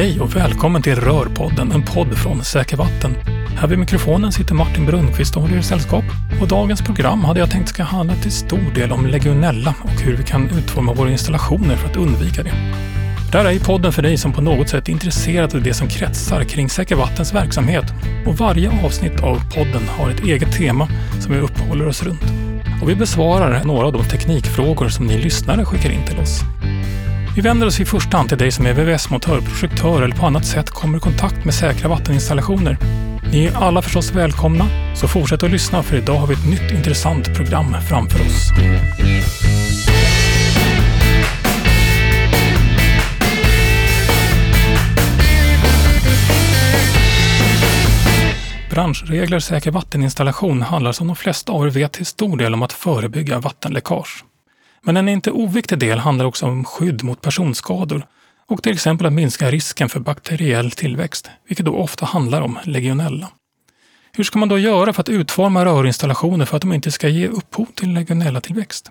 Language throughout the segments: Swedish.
Hej och välkommen till Rörpodden, en podd från Säker Vatten. Här vid mikrofonen sitter Martin Brunnqvist och håller er sällskap. Och dagens program hade jag tänkt ska handla till stor del om legionella och hur vi kan utforma våra installationer för att undvika det. Det här är podden för dig som på något sätt är intresserad av det som kretsar kring Säker Vattens verksamhet. Och varje avsnitt av podden har ett eget tema som vi uppehåller oss runt. Och vi besvarar några av de teknikfrågor som ni lyssnare skickar in till oss. Vi vänder oss i första hand till dig som är VVS-montör, projektör eller på annat sätt kommer i kontakt med säkra vatteninstallationer. Ni är alla förstås välkomna, så fortsätt att lyssna för idag har vi ett nytt intressant program framför oss. Branschregler säker vatteninstallation handlar som de flesta av er vet till stor del om att förebygga vattenläckage. Men en inte oviktig del handlar också om skydd mot personskador och till exempel att minska risken för bakteriell tillväxt, vilket då ofta handlar om legionella. Hur ska man då göra för att utforma rörinstallationer för att de inte ska ge upphov till legionellatillväxt?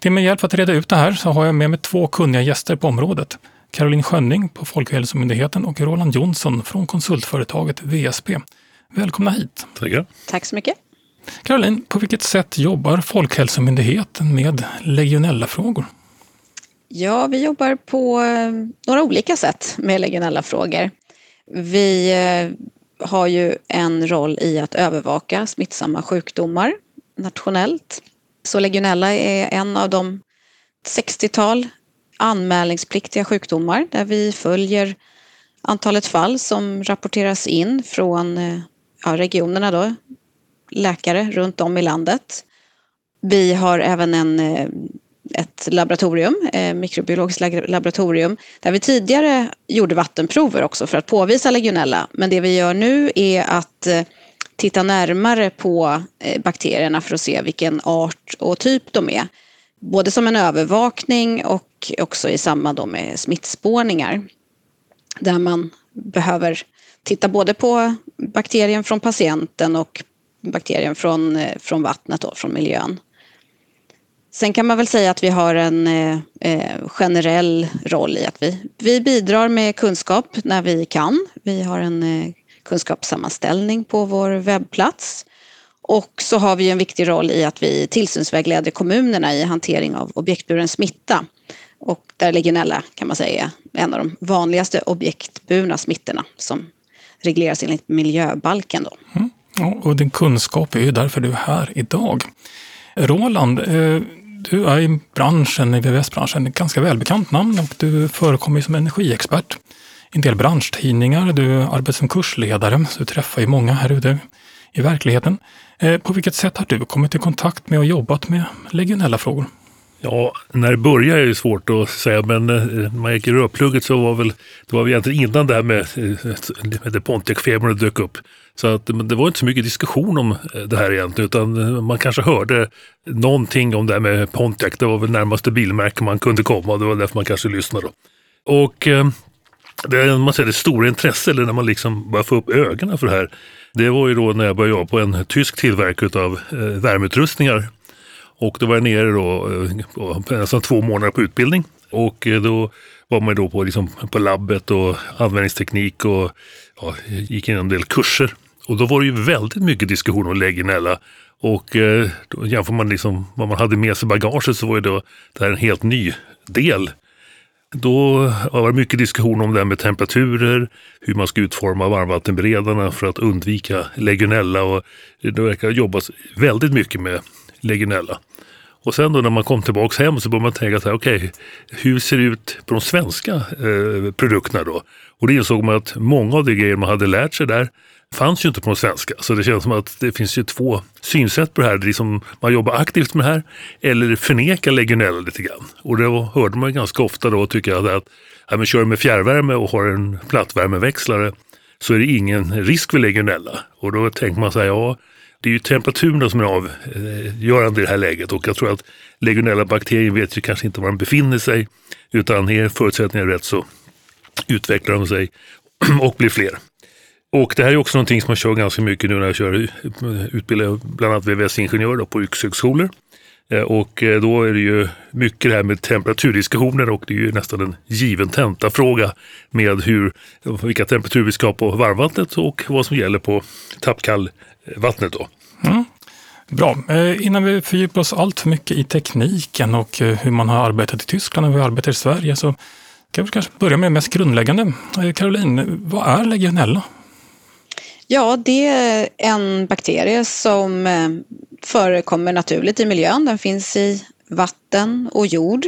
Till min hjälp för att reda ut det här så har jag med mig två kunniga gäster på området. Caroline Schönning på Folkhälsomyndigheten och Roland Jonsson från konsultföretaget VSP. Välkomna hit! Tackar! Tack så mycket! Caroline, på vilket sätt jobbar Folkhälsomyndigheten med legionellafrågor? Ja, vi jobbar på eh, några olika sätt med legionellafrågor. Vi eh, har ju en roll i att övervaka smittsamma sjukdomar nationellt. Så legionella är en av de 60-tal anmälningspliktiga sjukdomar där vi följer antalet fall som rapporteras in från eh, ja, regionerna då, läkare runt om i landet. Vi har även en, eh, ett laboratorium, eh, mikrobiologiskt laboratorium, där vi tidigare gjorde vattenprover också för att påvisa legionella. Men det vi gör nu är att eh, titta närmare på bakterierna för att se vilken art och typ de är. Både som en övervakning och också i samband med smittspårningar. Där man behöver titta både på bakterien från patienten och bakterien från, eh, från vattnet, då, från miljön. Sen kan man väl säga att vi har en eh, eh, generell roll i att vi, vi bidrar med kunskap när vi kan. Vi har en eh, kunskapssammanställning på vår webbplats. Och så har vi en viktig roll i att vi tillsynsvägleder kommunerna i hantering av objektburen smitta. Och där legionella kan man säga är en av de vanligaste objektburna smittorna som regleras enligt miljöbalken. Då. Mm. Ja, och din kunskap är ju därför du är här idag. Roland, eh, du är i branschen, i VVS-branschen, ett ganska välbekant namn och du förekommer som energiexpert i en del branschtidningar. Du arbetar som kursledare, så du träffar ju många här ute i verkligheten. Eh, på vilket sätt har du kommit i kontakt med och jobbat med legionella frågor? Ja, när det började är det svårt att säga, men eh, när man gick i rörplugget så var väl, det var väl egentligen innan det här med, eh, med Pontiac-febern dök upp. Så att, det var inte så mycket diskussion om eh, det här egentligen, utan man kanske hörde någonting om det här med Pontiac. Det var väl närmaste bilmärke man kunde komma och det var därför man kanske lyssnade. Då. Och det, man säger, det stora intresset, eller när man liksom började få upp ögonen för det här, det var ju då när jag började jobba på en tysk tillverkare av värmeutrustningar och då var jag nere då, eh, nästan två månader på utbildning. Och eh, då var man då på, liksom, på labbet och användningsteknik och ja, gick in en del kurser. Och då var det ju väldigt mycket diskussion om legionella. Och eh, då jämför man liksom vad man hade med sig i bagaget så var det, då, det här en helt ny del. Då var det mycket diskussion om det här med temperaturer, hur man ska utforma varmvattenberedarna för att undvika legionella. Och det verkar jobbas väldigt mycket med legionella. Och sen då när man kom tillbaks hem så började man tänka så här, okej, okay, hur ser det ut på de svenska eh, produkterna då? Och det insåg man att många av de grejer man hade lärt sig där fanns ju inte på de svenska. Så det känns som att det finns ju två synsätt på det här. Det är som man jobbar aktivt med det här eller förnekar legionella lite grann. Och det hörde man ganska ofta då tycker jag att ja, men kör du med fjärrvärme och har en plattvärmeväxlare så är det ingen risk för legionella. Och då tänker man så här, ja det är ju temperaturen som är avgörande i det här läget och jag tror att legionella bakterier vet ju kanske inte var de befinner sig utan är förutsättningarna rätt så utvecklar de sig och blir fler. Och det här är också någonting som jag kör ganska mycket nu när jag kör utbildar bland annat VVS-ingenjörer på yrkeshögskolor. Eh, och eh, då är det ju mycket det här med temperaturdiskussioner och det är ju nästan en given tentafråga med hur, vilka temperaturer vi ska ha på varmvattnet och vad som gäller på tappkallvattnet. Då. Mm. Bra. Eh, innan vi fördjupar oss allt för mycket i tekniken och hur man har arbetat i Tyskland och hur vi arbetar i Sverige så kan vi kanske börja med det mest grundläggande. Caroline, vad är legionella? Ja, det är en bakterie som eh, förekommer naturligt i miljön. Den finns i vatten och jord.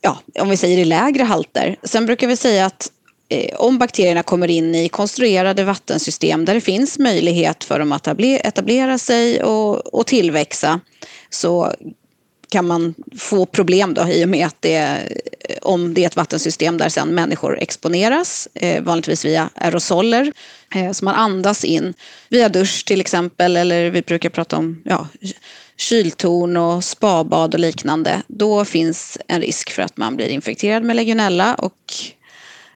Ja, om vi säger i lägre halter. Sen brukar vi säga att eh, om bakterierna kommer in i konstruerade vattensystem där det finns möjlighet för dem att etablera sig och, och tillväxa så kan man få problem då i och med att det, om det är ett vattensystem där sedan människor exponeras, eh, vanligtvis via aerosoler eh, som man andas in via dusch till exempel eller vi brukar prata om ja, kyltorn och spabad och liknande. Då finns en risk för att man blir infekterad med legionella och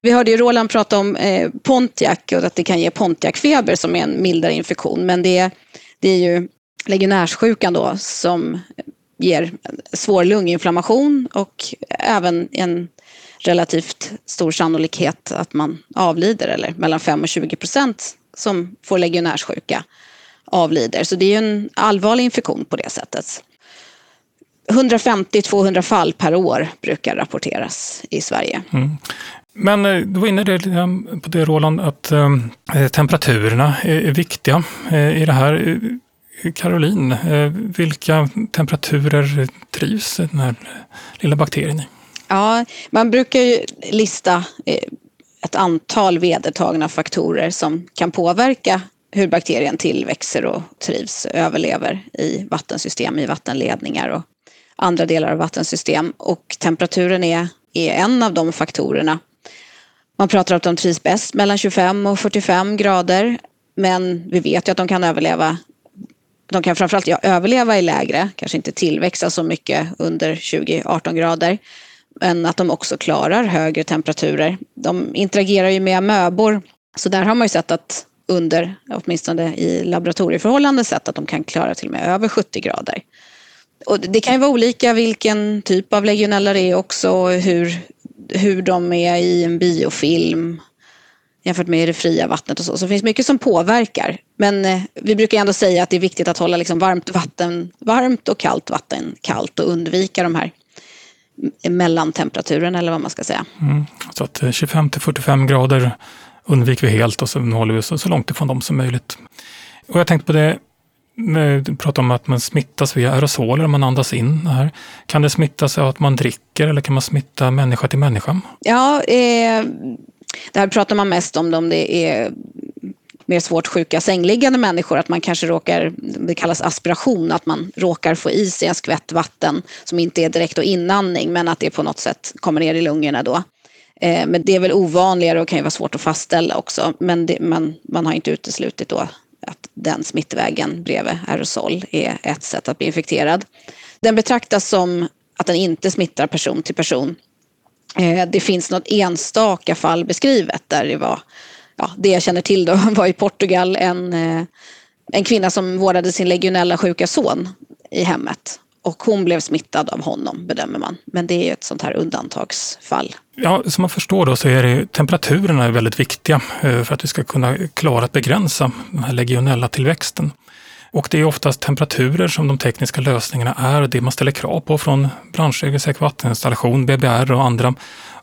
vi hörde ju Roland prata om eh, Pontiac och att det kan ge Pontiacfeber som är en mildare infektion men det, det är ju legionärssjukan då som ger svår lunginflammation och även en relativt stor sannolikhet att man avlider, eller mellan 5 och 20 procent som får legionärssjuka avlider. Så det är en allvarlig infektion på det sättet. 150-200 fall per år brukar rapporteras i Sverige. Mm. Men eh, du var inne på det Roland, att eh, temperaturerna är viktiga eh, i det här. Caroline, eh, vilka temperaturer trivs den här lilla bakterien i? Ja, man brukar ju lista eh, ett antal vedertagna faktorer som kan påverka hur bakterien tillväxer och trivs, överlever i vattensystem, i vattenledningar och andra delar av vattensystem. Och temperaturen är, är en av de faktorerna. Man pratar om att de trivs bäst mellan 25 och 45 grader. Men vi vet ju att de kan överleva de kan framförallt ja, överleva i lägre, kanske inte tillväxa så mycket under 20-18 grader. Men att de också klarar högre temperaturer. De interagerar ju med amöbor. Så där har man ju sett att under, åtminstone i laboratorieförhållanden, sett att de kan klara till och med över 70 grader. Och det kan ju vara olika vilken typ av legionella det är också, hur, hur de är i en biofilm jämfört med det fria vattnet och så. Så det finns mycket som påverkar. Men eh, vi brukar ändå säga att det är viktigt att hålla liksom varmt vatten varmt och kallt vatten kallt och undvika de här mellantemperaturen eller vad man ska säga. Mm. Så att 25 eh, till 45 grader undviker vi helt och så håller vi oss så långt ifrån dem som möjligt. Och jag tänkte på det, du pratar om att man smittas via aerosoler om man andas in det här. Kan det smittas av att man dricker eller kan man smitta människa till människa? Ja, eh, det här pratar man mest om om det är mer svårt sjuka sängliggande människor, att man kanske råkar, det kallas aspiration, att man råkar få i sig en skvätt vatten som inte är direkt och inandning men att det på något sätt kommer ner i lungorna då. Eh, men det är väl ovanligare och kan ju vara svårt att fastställa också. Men det, man, man har inte uteslutit då att den smittvägen bredvid aerosol är ett sätt att bli infekterad. Den betraktas som att den inte smittar person till person Eh, det finns något enstaka fall beskrivet där det var, ja, det jag känner till då var i Portugal en, eh, en kvinna som vårdade sin legionella sjuka son i hemmet. Och hon blev smittad av honom bedömer man. Men det är ett sånt här undantagsfall. Ja, som man förstår då så är det, temperaturerna väldigt viktiga eh, för att vi ska kunna klara att begränsa den här legionella tillväxten. Och det är oftast temperaturer som de tekniska lösningarna är det man ställer krav på från branscher, säker vatteninstallation, BBR och andra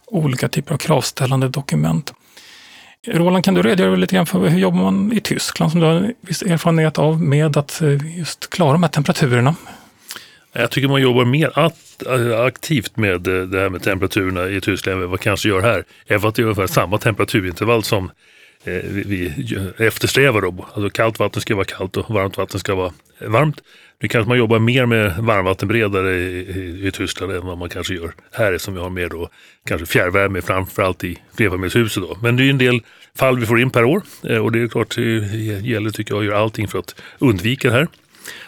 olika typer av kravställande dokument. Roland, kan du redogöra lite grann för hur jobbar man i Tyskland som du har viss erfarenhet av med att eh, just klara de här temperaturerna? Jag tycker man jobbar mer eh, aktivt med eh, det här med temperaturerna i Tyskland än vad man kanske gör här. Även att det är ungefär samma temperaturintervall som Eh, vi eftersträvar. Då. Alltså kallt vatten ska vara kallt och varmt vatten ska vara varmt. Nu kanske man jobbar mer med varmvattenberedare i, i, i Tyskland än vad man kanske gör här som vi har mer då kanske fjärrvärme framförallt i flerfamiljshuset. Då. Men det är en del fall vi får in per år eh, och det är klart det gäller tycker jag att göra allting för att undvika det här.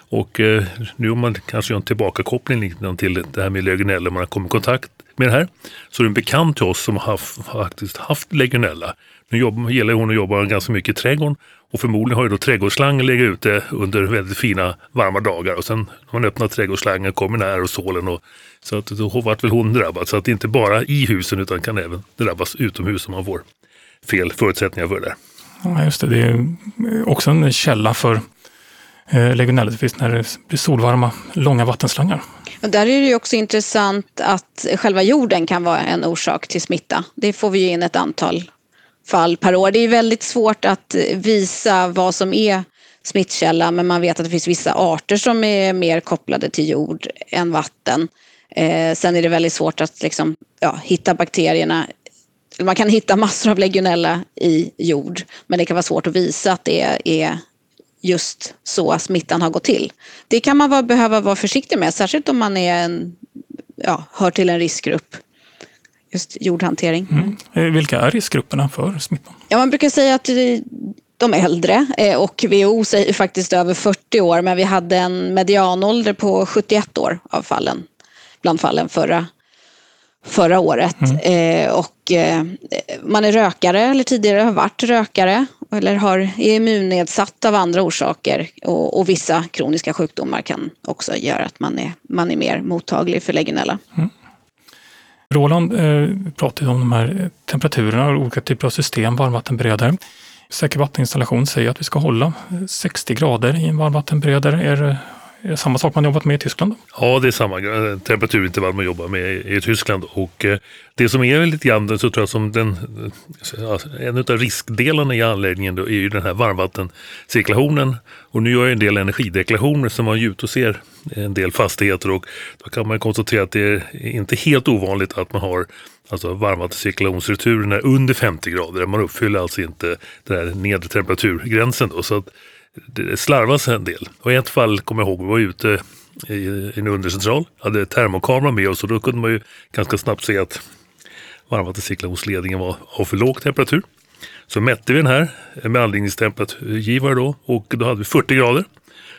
Och eh, nu om man kanske gör en tillbakakoppling liksom till det här med legionella, man har kommit i kontakt med det här, så är det en bekant till oss som har haft, faktiskt haft legionella nu jobb, gillar hon att jobba ganska mycket i trädgården Och förmodligen har ju då trädgårdsslangen legat ute under väldigt fina varma dagar och sen när man öppnar trädgårdsslangen kommer den här aerosolen och så att då vart väl hon drabbad. Så att det inte bara i husen utan kan även drabbas utomhus om man får fel förutsättningar för det där. Ja, just det. Det är också en källa för eh, legionella när det blir solvarma, långa vattenslangar. Och där är det också intressant att själva jorden kan vara en orsak till smitta. Det får vi in ett antal fall per år. Det är väldigt svårt att eh, visa vad som är smittkälla men man vet att det finns vissa arter som är mer kopplade till jord än vatten. Eh, sen är det väldigt svårt att liksom, ja, hitta bakterierna. Man kan hitta massor av legionella i jord men det kan vara svårt att visa att det är just så smittan har gått till. Det kan man behöva vara försiktig med, särskilt om man är en, ja, hör till en riskgrupp. Just jordhantering. Mm. Eh, vilka är riskgrupperna för smittan? Ja, man brukar säga att de äldre eh, och WHO säger faktiskt över 40 år men vi hade en medianålder på 71 år av fallen, bland fallen förra, förra året. Mm. Eh, och eh, man är rökare eller tidigare har varit rökare eller har, är immunnedsatt av andra orsaker och, och, vissa kroniska sjukdomar kan också göra att man är, man är mer mottaglig för legionella. Mm. Roland eh, pratade om de här eh, temperaturerna och olika typer av system, varmvattenberedare. Säker vatteninstallation säger att vi ska hålla eh, 60 grader i en varmvattenberedare. Är är det samma sak man jobbat med i Tyskland? Ja, det är samma eh, temperaturintervall man jobbar med i Tyskland. Och eh, det som är lite grann, så tror jag som den, eh, alltså, en av riskdelarna i anläggningen då är ju den här varmvattencirkulationen. Och nu gör jag en del energideklarationer som man är ute och ser en del fastigheter och då kan man konstatera att det är inte helt ovanligt att man har alltså varmvattencirkulationsreturerna under 50 grader. Man uppfyller alltså inte den här nedre temperaturgränsen. Då, så att det slarvas en del. Och i ett fall kommer jag ihåg, vi var ute i en undercentral, hade termokamera med oss och då kunde man ju ganska snabbt se att varmvattencykeln hos ledningen var av för låg temperatur. Så mätte vi den här med anläggningstemperaturgivare då och då hade vi 40 grader.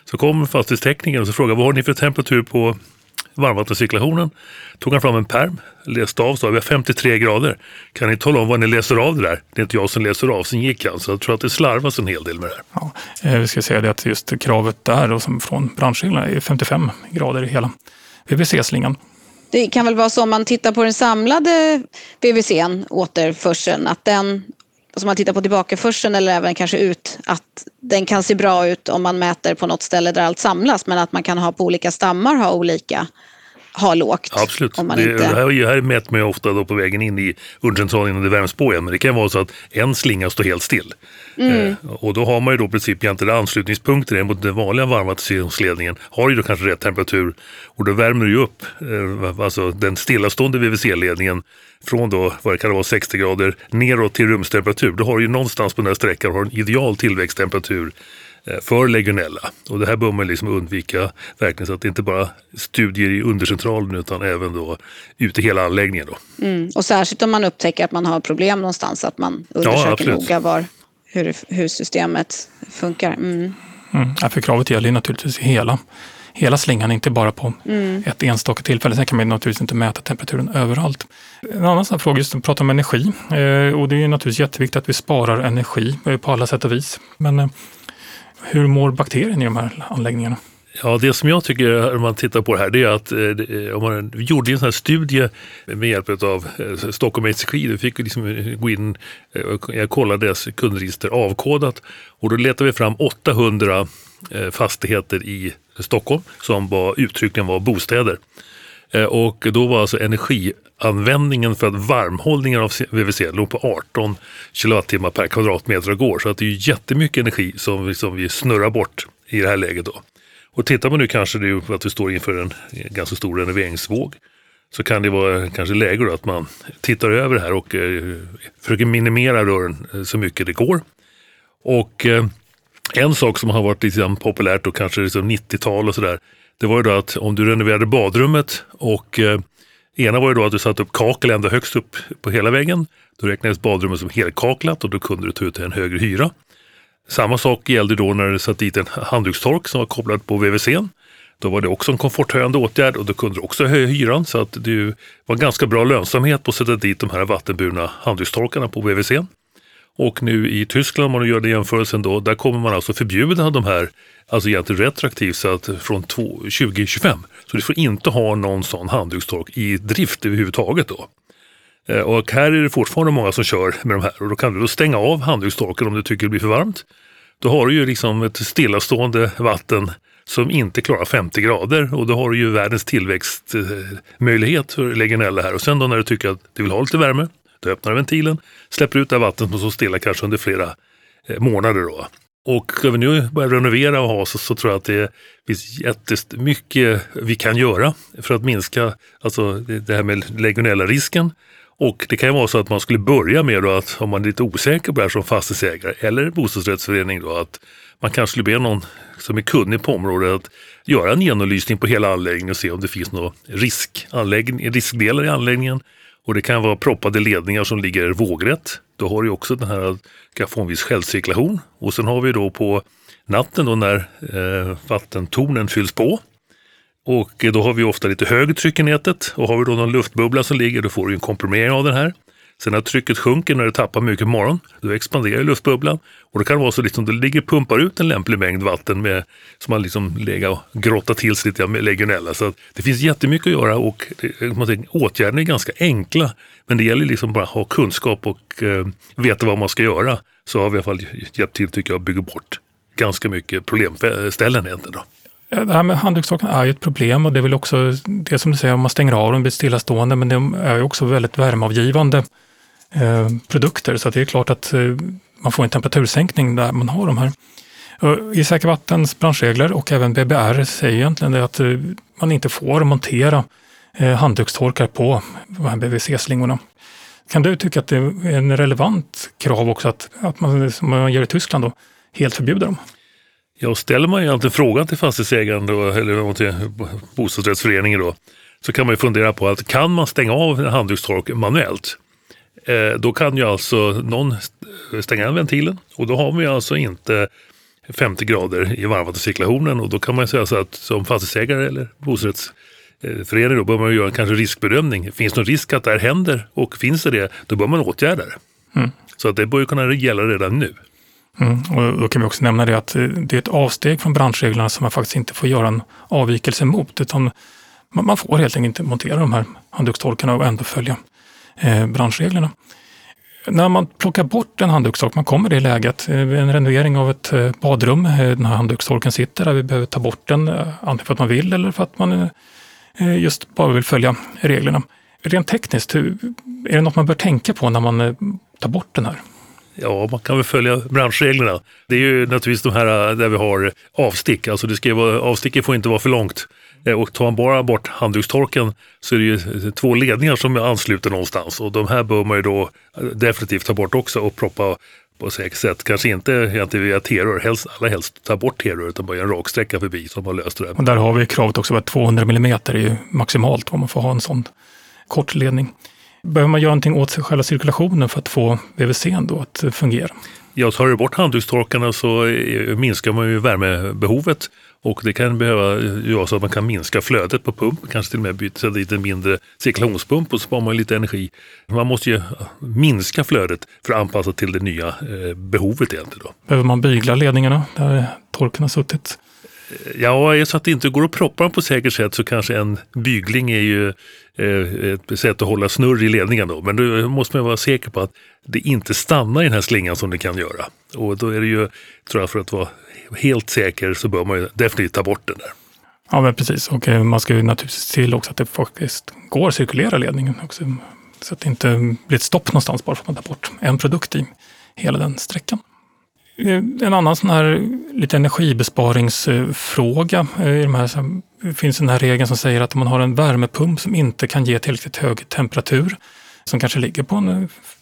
Så kom fastighetsteknikern och så frågade vad har ni för temperatur på varmvattencirkulationen. Tog han fram en perm, läste av, sa vi har 53 grader. Kan ni tala om vad ni läser av det där? Det är inte jag som läser av. Sen gick han, så jag tror att det slarvas en hel del med det här. Ja, eh, vi ska säga det att just kravet där och som från branschreglerna är 55 grader i hela VVC-slingan. Det kan väl vara så om man tittar på den samlade VVCn, återförseln, att den som man tittar på tillbakaförseln eller även kanske ut, att den kan se bra ut om man mäter på något ställe där allt samlas men att man kan ha på olika stammar ha olika ha lågt. Absolut. Om man det, inte... det här, här mäter man ju ofta då på vägen in i undercentralen innan det värms på igen. Men det kan vara så att en slinga står helt still. Mm. Eh, och då har man ju då i princip egentligen anslutningspunkter mot den vanliga varmvattenledningen har ju då kanske rätt temperatur och då värmer du ju upp eh, alltså den stillastående VVC-ledningen från då, vad det kan vara 60 grader neråt till rumstemperatur. Då har du ju någonstans på den här sträckan har en ideal tillväxttemperatur Eh, för legionella. Och det här bör man liksom undvika verkligen så att det inte bara studier i undercentralen utan även då ute i hela anläggningen. Då. Mm. Och särskilt om man upptäcker att man har problem någonstans att man undersöker ja, noga var, hur, hur systemet funkar. Mm. Mm. Ja, för kravet gäller ju naturligtvis hela, hela slingan, inte bara på mm. ett enstaka tillfälle. Sen kan man naturligtvis inte mäta temperaturen överallt. En annan sån fråga, just att prata om energi. Eh, och det är naturligtvis jätteviktigt att vi sparar energi eh, på alla sätt och vis. Men eh, hur mår bakterien i de här anläggningarna? Ja, det som jag tycker om man tittar på det här det är att eh, om man gjorde en sån här studie med hjälp av eh, Stockholm SJ, då fick vi liksom gå in eh, jag kollade deras kundregister avkodat och då letade vi fram 800 eh, fastigheter i Stockholm som var, uttryckligen var bostäder. Eh, och då var alltså energianvändningen för att varmhållningen av VVC låg på 18 kilowattimmar per kvadratmeter och år. Så att det är jättemycket energi som vi, som vi snurrar bort i det här läget. Då. Och tittar man nu kanske det att vi står inför en eh, ganska stor renoveringsvåg så kan det vara kanske läge då att man tittar över det här och eh, försöker minimera rören eh, så mycket det går. Och eh, en sak som har varit lite populärt och kanske liksom 90-tal och sådär det var ju då att om du renoverade badrummet och eh, ena var ju då att du satte upp kakel ända högst upp på hela väggen. Då räknades badrummet som helkaklat och då kunde du ta ut en högre hyra. Samma sak gällde då när du satt dit en handdukstork som var kopplad på VVC. Då var det också en komforthöjande åtgärd och då kunde du också höja hyran så att det var ganska bra lönsamhet på att sätta dit de här vattenburna handdukstorkarna på VVC. Och nu i Tyskland, om man gör den jämförelsen då, där kommer man alltså förbjuda de här, alltså egentligen retroaktivt, så att från 2025. Så du får inte ha någon sån handdukstork i drift överhuvudtaget då. Eh, och här är det fortfarande många som kör med de här och då kan du då stänga av handdukstorken om du tycker det blir för varmt. Då har du ju liksom ett stillastående vatten som inte klarar 50 grader och då har du ju världens tillväxtmöjlighet för legionella här. Och sen då när du tycker att du vill ha lite värme, då öppnar ventilen, släpper ut det här vattnet som står stilla kanske under flera eh, månader. Då. Och ska vi nu börja renovera och ha så, så tror jag att det finns jättemycket vi kan göra för att minska alltså det här med legionella-risken. Och det kan ju vara så att man skulle börja med då att om man är lite osäker på det här som fastighetsägare eller bostadsrättsförening då att man kanske skulle be någon som är kunnig på området att göra en genomlysning på hela anläggningen och se om det finns några riskdelar i anläggningen. Och det kan vara proppade ledningar som ligger vågrätt. Då har du också den här, kan få en viss självcirkulation. Och sen har vi då på natten då när eh, vattentornen fylls på. Och då har vi ofta lite högre tryck i nätet och har vi då någon luftbubbla som ligger då får du en komprimering av den här. Sen när trycket sjunker när det tappar mycket på morgonen, då expanderar luftbubblan. Och då kan det vara så att liksom det ligger pumpar ut en lämplig mängd vatten med, som man liksom lägger och grottar till sig lite med legionella. Så det finns jättemycket att göra och det, åtgärderna är ganska enkla. Men det gäller liksom bara att ha kunskap och eh, veta vad man ska göra. Så har vi i alla fall hjälpt till tycker jag att bygga bort ganska mycket problemställen egentligen. Då. Det här med handdukstorkarna är ju ett problem och det är väl också det som du säger, om man stänger av dem blir stillastående, men de är ju också väldigt värmeavgivande eh, produkter. Så det är klart att eh, man får en temperatursänkning där man har de här. I Säkra Vattens branschregler och även BBR säger egentligen det att eh, man inte får montera eh, handdukstorkar på de här BVC-slingorna. Kan du tycka att det är en relevant krav också att, att man, som man gör i Tyskland, då, helt förbjuder dem? Ja, ställer man ju alltid frågan till fastighetsägaren då, eller till bostadsrättsföreningen då, så kan man ju fundera på att kan man stänga av en handdukstork manuellt? Eh, då kan ju alltså någon stänga ventilen och då har vi alltså inte 50 grader i varmvattencirkulationen och då kan man säga så att som fastighetsägare eller bostadsrättsförening då bör man göra en kanske riskbedömning. Finns det någon risk att det här händer och finns det det, då bör man åtgärda det. Mm. Så att det bör kunna gälla redan nu. Mm, och då kan vi också nämna det att det är ett avsteg från branschreglerna som man faktiskt inte får göra en avvikelse mot. Utan man får helt enkelt inte montera de här handdukstorkarna och ändå följa eh, branschreglerna. När man plockar bort en handdukstork, man kommer i det läget, eh, en renovering av ett eh, badrum, eh, den här handdukstorken sitter där, vi behöver ta bort den, antingen för att man vill eller för att man just bara vill följa reglerna. Rent tekniskt, är det något man bör tänka på när man tar bort den här? Ja, man kan väl följa branschreglerna. Det är ju naturligtvis de här där vi har avstick. Alltså det ska vara, avsticket får inte vara för långt. Eh, och tar man bara bort handdukstorken så är det ju två ledningar som är anslutna någonstans och de här bör man ju då definitivt ta bort också och proppa på säkert sätt. Kanske inte egentligen via T-rör, helst, allra helst ta bort T-rör utan bara en raksträcka förbi som har löst det. Och där har vi kravet också att 200 mm är ju maximalt vad man får ha en sån kort ledning. Behöver man göra någonting åt själva cirkulationen för att få VVC då att fungera? Ja, tar du bort handdukstorkarna så minskar man ju värmebehovet och det kan behöva göra så att man kan minska flödet på pump, kanske till och med byta dit en mindre cirkulationspump och sparar man lite energi. Man måste ju minska flödet för att anpassa till det nya eh, behovet egentligen. Då. Behöver man bygla ledningarna där torken har suttit? Ja, är så att det inte går att proppa dem på säkert sätt så kanske en bygling är ju Eh, ett sätt att hålla snurr i ledningen då. Men då måste man vara säker på att det inte stannar i den här slingan som det kan göra. Och då är det ju, tror jag, för att vara helt säker så bör man ju definitivt ta bort den där. Ja, men precis. Och eh, man ska ju naturligtvis se till också att det faktiskt går att cirkulera ledningen också. Så att det inte blir ett stopp någonstans bara för att man tar bort en produkt i hela den sträckan. Eh, en annan sån här lite energibesparingsfråga. I de här, finns den här regeln som säger att om man har en värmepump som inte kan ge tillräckligt hög temperatur, som kanske ligger på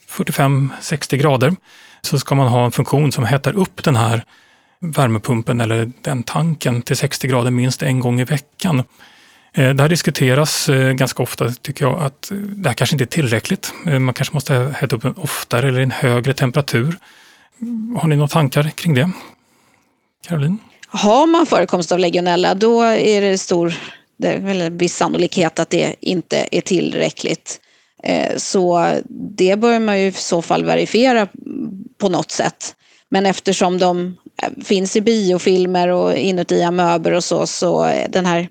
45-60 grader, så ska man ha en funktion som hettar upp den här värmepumpen eller den tanken till 60 grader minst en gång i veckan. Eh, det här diskuteras eh, ganska ofta, tycker jag, att eh, det här kanske inte är tillräckligt. Man kanske måste hetta upp den oftare eller i en högre temperatur. Har ni några tankar kring det? Caroline? Har man förekomst av legionella då är det stor, det är viss sannolikhet att det inte är tillräckligt. Eh, så det bör man ju i så fall verifiera på något sätt. Men eftersom de eh, finns i biofilmer och inuti amöber och så, så den här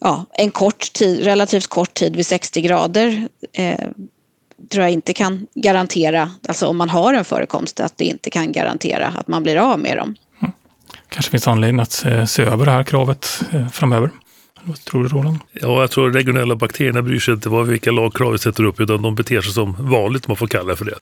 ja, en kort tid, relativt kort tid vid 60 grader eh, tror jag inte kan garantera, alltså om man har en förekomst, att det inte kan garantera att man blir av med dem. Kanske finns anledning att se, se över det här kravet eh, framöver. Vad tror du Roland? Ja, jag tror regionella bakterierna bryr sig inte vad vilka lagkrav vi sätter upp utan de beter sig som vanligt om man får kalla det för det.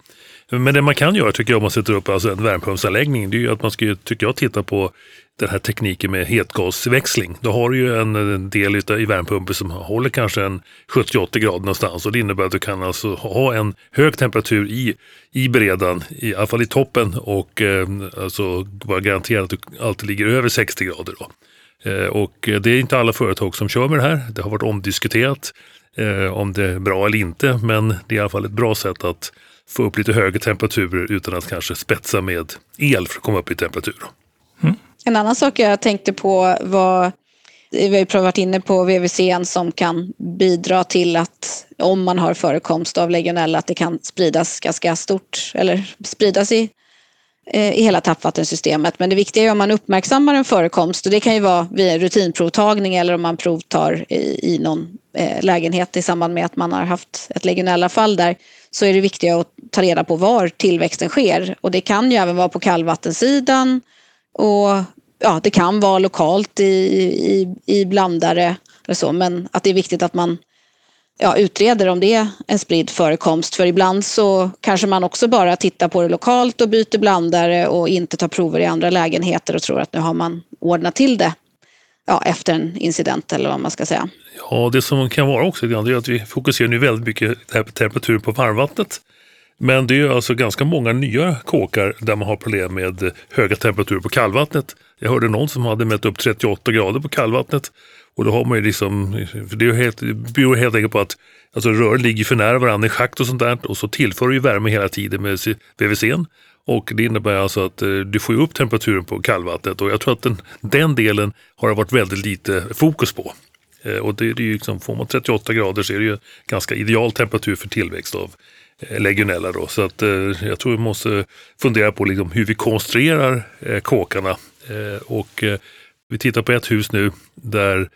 Men det man kan göra tycker jag om man sätter upp alltså en värmepumpsanläggning det är ju att man ska tycker jag, titta på den här tekniken med hetgasväxling. Då har du ju en del i värmepumpen som håller kanske en 70-80 grader någonstans och det innebär att du kan alltså ha en hög temperatur i, i beredaren, i alla fall i toppen och eh, alltså vara garanterad att du alltid ligger över 60 grader. Då. Eh, och det är inte alla företag som kör med det här. Det har varit omdiskuterat eh, om det är bra eller inte, men det är i alla fall ett bra sätt att få upp lite högre temperaturer utan att kanske spetsa med el för att komma upp i temperatur. Mm. En annan sak jag tänkte på var, vi har ju varit inne på VVC som kan bidra till att om man har förekomst av legionella att det kan spridas ganska stort eller spridas i Eh, i hela tappvattensystemet. Men det viktiga är om man uppmärksammar en förekomst. Och det kan ju vara via rutinprovtagning eller om man provtar i, i någon eh, lägenhet i samband med att man har haft ett legionellafall där. Så är det viktiga att ta reda på var tillväxten sker. Och det kan ju även vara på kallvattensidan. Och ja, det kan vara lokalt i, i, i blandare eller så. Men att det är viktigt att man ja, utreder om det är en spridd förekomst. För ibland så kanske man också bara tittar på det lokalt och byter blandare och inte tar prover i andra lägenheter och tror att nu har man ordnat till det ja, efter en incident eller vad man ska säga. Ja, det som kan vara också är att vi fokuserar nu väldigt mycket på temperaturen på varmvattnet. Men det är alltså ganska många nya kåkar där man har problem med höga temperaturer på kallvattnet. Jag hörde någon som hade mätt upp 38 grader på kallvattnet och då har man ju liksom, för det, är helt, det beror helt enkelt på att alltså rör ligger för nära varandra i schakt och sånt där och så tillför du ju värme hela tiden med VVCn. Och det innebär alltså att eh, du får upp temperaturen på kallvattnet och jag tror att den, den delen har det varit väldigt lite fokus på. Eh, och det, det är ju liksom, får man 38 grader så är det ju ganska ideal temperatur för tillväxt av eh, legionella. Då. Så att, eh, jag tror vi måste fundera på liksom hur vi konstruerar eh, kåkarna. Eh, och vi tittar på ett hus nu där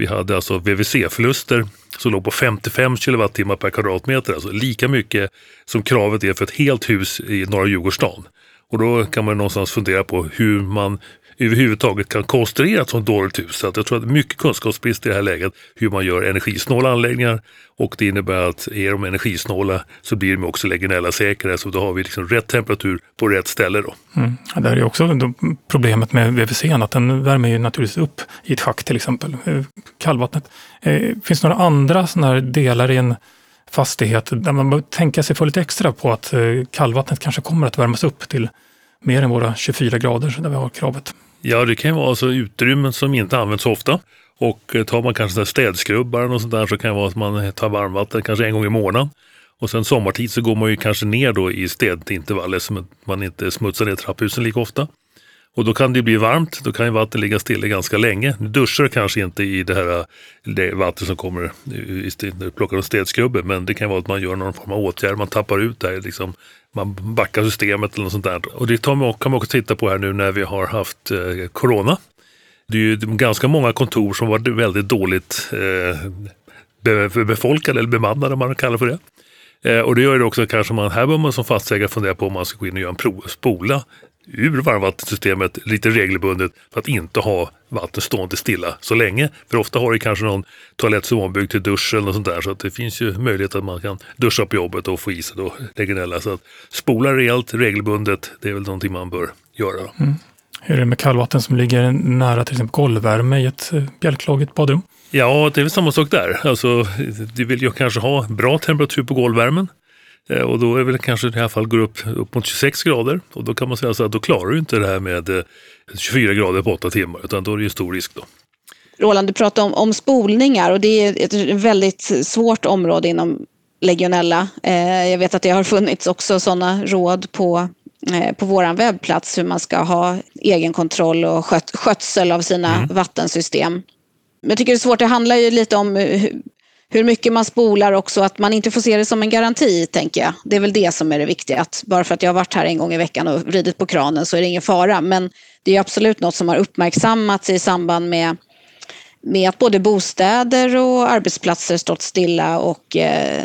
vi hade alltså VVC-förluster som låg på 55 kilowattimmar per kvadratmeter, alltså lika mycket som kravet är för ett helt hus i norra Djurgårdsstaden. Och då kan man någonstans fundera på hur man överhuvudtaget kan konstruera ett sådant dåligt hus. Så att jag tror att det är mycket kunskapsbrist i det här läget hur man gör energisnåla anläggningar och det innebär att är de energisnåla så blir de också legionella-säkrare så då har vi liksom rätt temperatur på rätt ställe. Då. Mm. Ja, där är också problemet med VVC, att den värmer ju naturligtvis upp i ett schack till exempel, eh, kallvattnet. Eh, finns det några andra sådana här delar i en fastighet där man bör tänka sig för lite extra på att eh, kallvattnet kanske kommer att värmas upp till mer än våra 24 grader där vi har kravet? Ja, det kan ju vara alltså utrymmen som inte används så ofta. Och eh, tar man kanske städskrubbar och sånt där så kan det vara att man tar varmvatten kanske en gång i månaden. Och sen sommartid så går man ju kanske ner då i städintervaller så att man inte smutsar ner trapphusen lika ofta. Och då kan det bli varmt, då kan ju vatten ligga stilla ganska länge. Nu duschar kanske inte i det här det som kommer när du plockar en städskrubbe, men det kan vara att man gör någon form av åtgärd, man tappar ut där, liksom, man backar systemet eller något sånt där. Och det kan man också titta på här nu när vi har haft eh, corona. Det är ju ganska många kontor som varit väldigt dåligt eh, befolkade eller bemannade, om man kallar för det. Eh, och det gör det också kanske man, här bör man som fastighetsägare fundera på om man ska gå in och göra en prov, spola ur varmvattensystemet lite regelbundet för att inte ha vatten stående stilla så länge. För ofta har det kanske någon toalett som är ombyggd till dusch eller något sånt där så att det finns ju möjlighet att man kan duscha på jobbet och få i sig då legionella. Så att spola rejält regelbundet, det är väl någonting man bör göra. Mm. Hur är det med kallvatten som ligger nära till exempel golvvärme i ett eh, bjälklaget badrum? Ja, det är väl samma sak där. Alltså, du vill ju kanske ha bra temperatur på golvvärmen. Eh, och då är väl kanske i alla fall går upp, upp mot 26 grader och då kan man säga så att då klarar du inte det här med 24 eh, grader på 8 timmar utan då är det ju stor risk då. Roland, du pratade om, om spolningar och det är ett väldigt svårt område inom legionella. Eh, jag vet att det har funnits också sådana råd på, på vår webbplats hur man ska ha egenkontroll och sköt, skötsel av sina mm. vattensystem. Men jag tycker det är svårt, det handlar ju lite om hur mycket man spolar också, att man inte får se det som en garanti, tänker jag. Det är väl det som är det viktiga. Att bara för att jag har varit här en gång i veckan och vridit på kranen så är det ingen fara. Men det är absolut något som har uppmärksammats i samband med, med att både bostäder och arbetsplatser stått stilla och eh,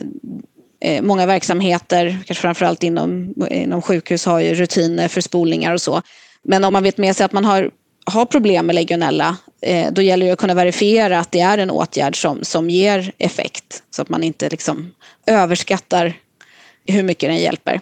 eh, många verksamheter, kanske framförallt inom, inom sjukhus, har ju rutiner för spolningar och så. Men om man vet med sig att man har, har problem med legionella, Eh, då gäller det att kunna verifiera att det är en åtgärd som, som ger effekt. Så att man inte liksom överskattar hur mycket den hjälper.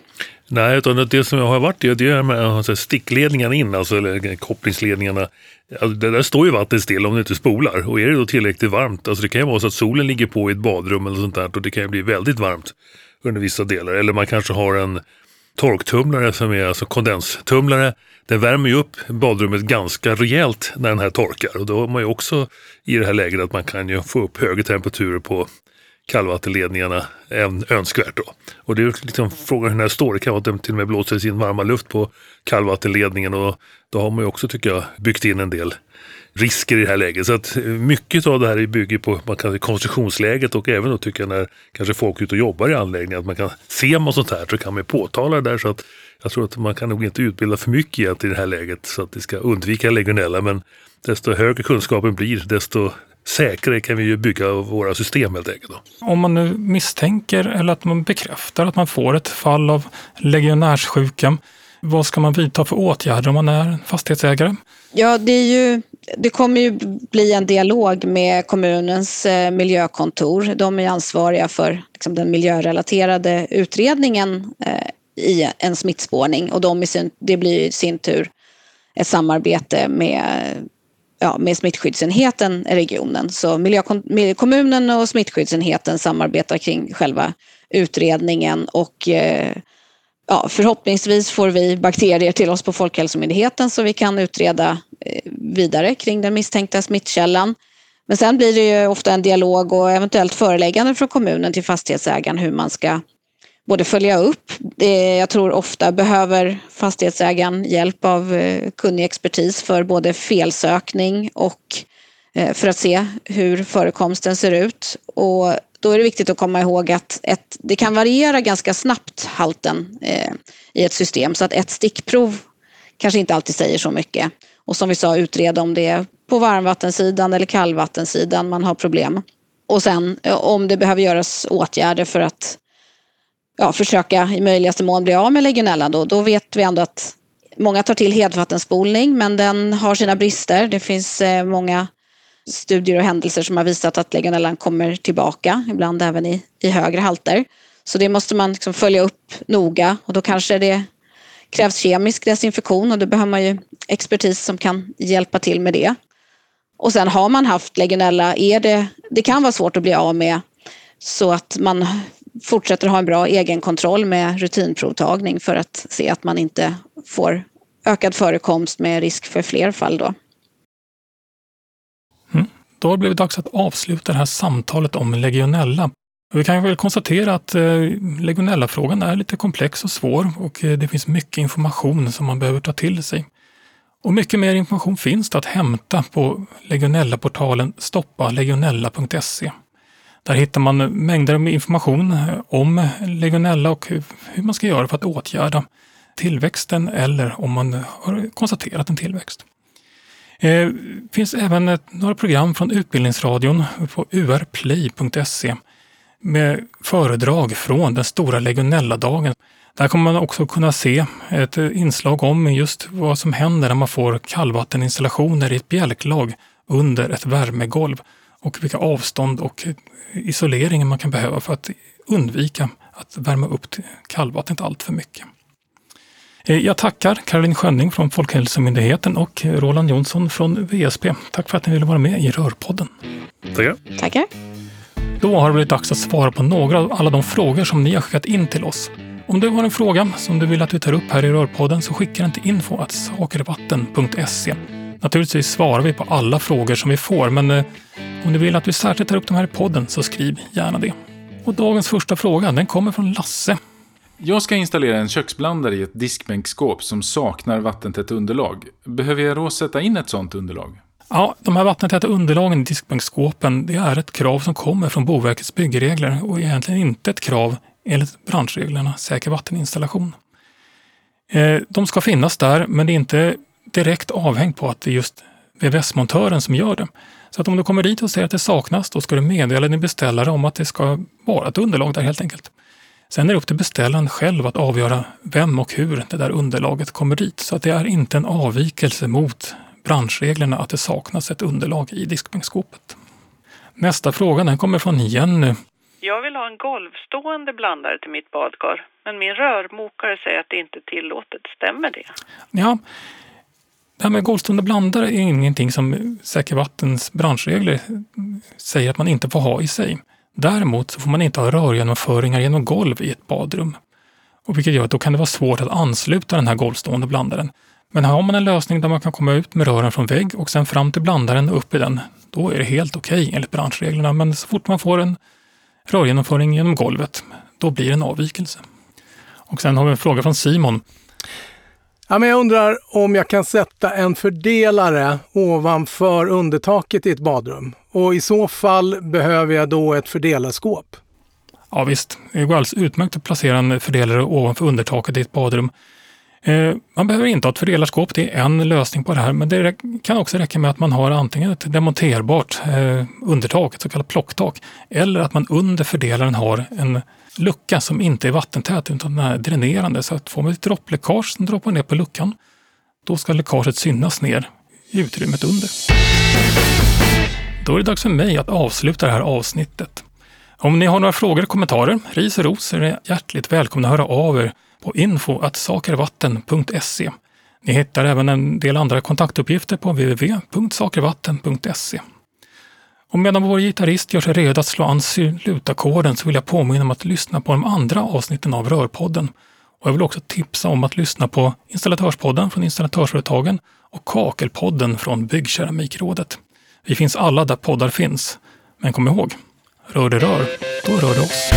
Nej, utan det som jag har varit i det är med alltså, stickledningarna in, alltså eller kopplingsledningarna. Alltså, det där står ju vattnet still om det inte spolar. Och är det då tillräckligt varmt, alltså det kan ju vara så att solen ligger på i ett badrum eller sånt där och det kan ju bli väldigt varmt under vissa delar. Eller man kanske har en torktumlare som är alltså kondenstumlare. Den värmer ju upp badrummet ganska rejält när den här torkar och då har man ju också i det här läget att man kan ju få upp högre temperaturer på kallvattenledningarna än önskvärt. Då. Och det är liksom frågan hur den här står. Det kan vara att den till och med blåser in varma luft på kallvattenledningen och då har man ju också, tycker jag, byggt in en del risker i det här läget. Så att eh, mycket av det här bygger på man kan, konstruktionsläget och även då tycker jag när kanske folk är ute och jobbar i anläggningen att man kan se man sånt här så kan man påtala det där så att jag tror att man kan nog inte utbilda för mycket i det här läget så att vi ska undvika legionella men desto högre kunskapen blir desto säkrare kan vi ju bygga våra system helt enkelt. Om man nu misstänker eller att man bekräftar att man får ett fall av legionärssjukan vad ska man vidta för åtgärder om man är fastighetsägare? Ja, det, är ju, det kommer ju bli en dialog med kommunens eh, miljökontor. De är ansvariga för liksom, den miljörelaterade utredningen eh, i en smittspårning och de i sin, det blir i sin tur ett samarbete med ja, med smittskyddsenheten i regionen. Så kommunen och smittskyddsenheten samarbetar kring själva utredningen och eh, ja, förhoppningsvis får vi bakterier till oss på Folkhälsomyndigheten så vi kan utreda eh, vidare kring den misstänkta smittkällan. Men sen blir det ju ofta en dialog och eventuellt föreläggande från kommunen till fastighetsägaren hur man ska både följa upp. jag tror ofta behöver fastighetsägaren hjälp av eh, kunnig expertis för både felsökning och eh, för att se hur förekomsten ser ut. Och då är det viktigt att komma ihåg att ett, det kan variera ganska snabbt halten eh, i ett system så att ett stickprov kanske inte alltid säger så mycket. Och som vi sa, utreda om det är på varmvattensidan eller kallvattensidan man har problem. Och sen eh, om det behöver göras åtgärder för att ja, försöka i möjligaste mån bli av med legionella då, då vet vi ändå att många tar till hedvattenspolning men den har sina brister. Det finns eh, många studier och händelser som har visat att legionellan kommer tillbaka, ibland även i, i högre halter. Så det måste man liksom följa upp noga och då kanske det krävs kemisk desinfektion och då behöver man ju expertis som kan hjälpa till med det. Och sen har man haft legionella, är det, det kan vara svårt att bli av med så att man fortsätter ha en bra egenkontroll med rutinprovtagning för att se att man inte får ökad förekomst med risk för fler fall. Då. Då har det blivit dags att avsluta det här samtalet om legionella. Vi kan väl konstatera att eh, legionellafrågan är lite komplex och svår och eh, det finns mycket information som man behöver ta till sig. Och mycket mer information finns det att hämta på legionellaportalen stoppalegionella.se. Där hittar man mängder med information eh, om legionella och hur man ska göra för att åtgärda tillväxten eller om man har konstaterat en tillväxt. Det eh, finns även ett, några program från Utbildningsradion på urplay.se med föredrag från den stora legionelladagen. Där kommer man också kunna se ett inslag om just vad som händer när man får kallvatteninstallationer i ett bjälklag under ett värmegolv och vilka avstånd och isolering man kan behöva för att undvika att värma upp kallvattnet allt för mycket. Eh, jag tackar Caroline Schönning från Folkhälsomyndigheten och Roland Jonsson från VSP. Tack för att ni ville vara med i Rörpodden. Tackar. Tackar. Då har det blivit dags att svara på några av alla de frågor som ni har skickat in till oss. Om du har en fråga som du vill att vi tar upp här i Rörpodden så skicka den till info.sakervatten.se. Naturligtvis svarar vi på alla frågor som vi får, men eh, om du vill att vi särskilt tar upp de här i podden så skriv gärna det. Och dagens första fråga, den kommer från Lasse. Jag ska installera en köksblandare i ett diskbänkskåp som saknar vattentätt underlag. Behöver jag då sätta in ett sådant underlag? Ja, de här vattentäta underlagen i diskbänkskåpen, det är ett krav som kommer från Boverkets byggregler och egentligen inte ett krav enligt branschreglerna säker vatteninstallation. Eh, de ska finnas där, men det är inte direkt avhängt på att det är just VVS-montören som gör det. Så att om du kommer dit och säger att det saknas, då ska du meddela din beställare om att det ska vara ett underlag där helt enkelt. Sen är det upp till beställaren själv att avgöra vem och hur det där underlaget kommer dit. Så att det är inte en avvikelse mot branschreglerna att det saknas ett underlag i diskbänkskåpet. Nästa fråga den kommer från Jenny. Jag vill ha en golvstående blandare till mitt badkar, men min rörmokare säger att det inte är tillåtet. Stämmer det? Ja, det här med golvstående blandare är ingenting som Säker Vattens branschregler säger att man inte får ha i sig. Däremot så får man inte ha rörgenomföringar genom golv i ett badrum. Och vilket gör att då kan det vara svårt att ansluta den här golvstående blandaren. Men har man en lösning där man kan komma ut med rören från vägg och sen fram till blandaren och upp i den, då är det helt okej okay, enligt branschreglerna. Men så fort man får en rörgenomföring genom golvet, då blir det en avvikelse. Och sen har vi en fråga från Simon. Ja, men jag undrar om jag kan sätta en fördelare ovanför undertaket i ett badrum. Och i så fall behöver jag då ett fördelarskåp. Ja visst, det går alldeles utmärkt att placera en fördelare ovanför undertaket i ett badrum. Eh, man behöver inte ha ett fördelarskåp, det är en lösning på det här, men det kan också räcka med att man har antingen ett demonterbart eh, undertak, ett så kallat plocktak, eller att man under fördelaren har en lucka som inte är vattentät utan den är dränerande. Så att får man ett droppläckage som droppar ner på luckan, då ska läckaget synas ner i utrymmet under. Då är det dags för mig att avsluta det här avsnittet. Om ni har några frågor och kommentarer, ris och ros, är ni hjärtligt välkomna att höra av er på info.sakervatten.se. Ni hittar även en del andra kontaktuppgifter på www.sakervatten.se. Och medan vår gitarrist gör sig redo att slå an slutackorden så vill jag påminna om att lyssna på de andra avsnitten av Rörpodden. Och jag vill också tipsa om att lyssna på Installatörspodden från Installatörsföretagen och Kakelpodden från Byggkeramikrådet. Vi finns alla där poddar finns. Men kom ihåg, rör det rör, då rör det oss.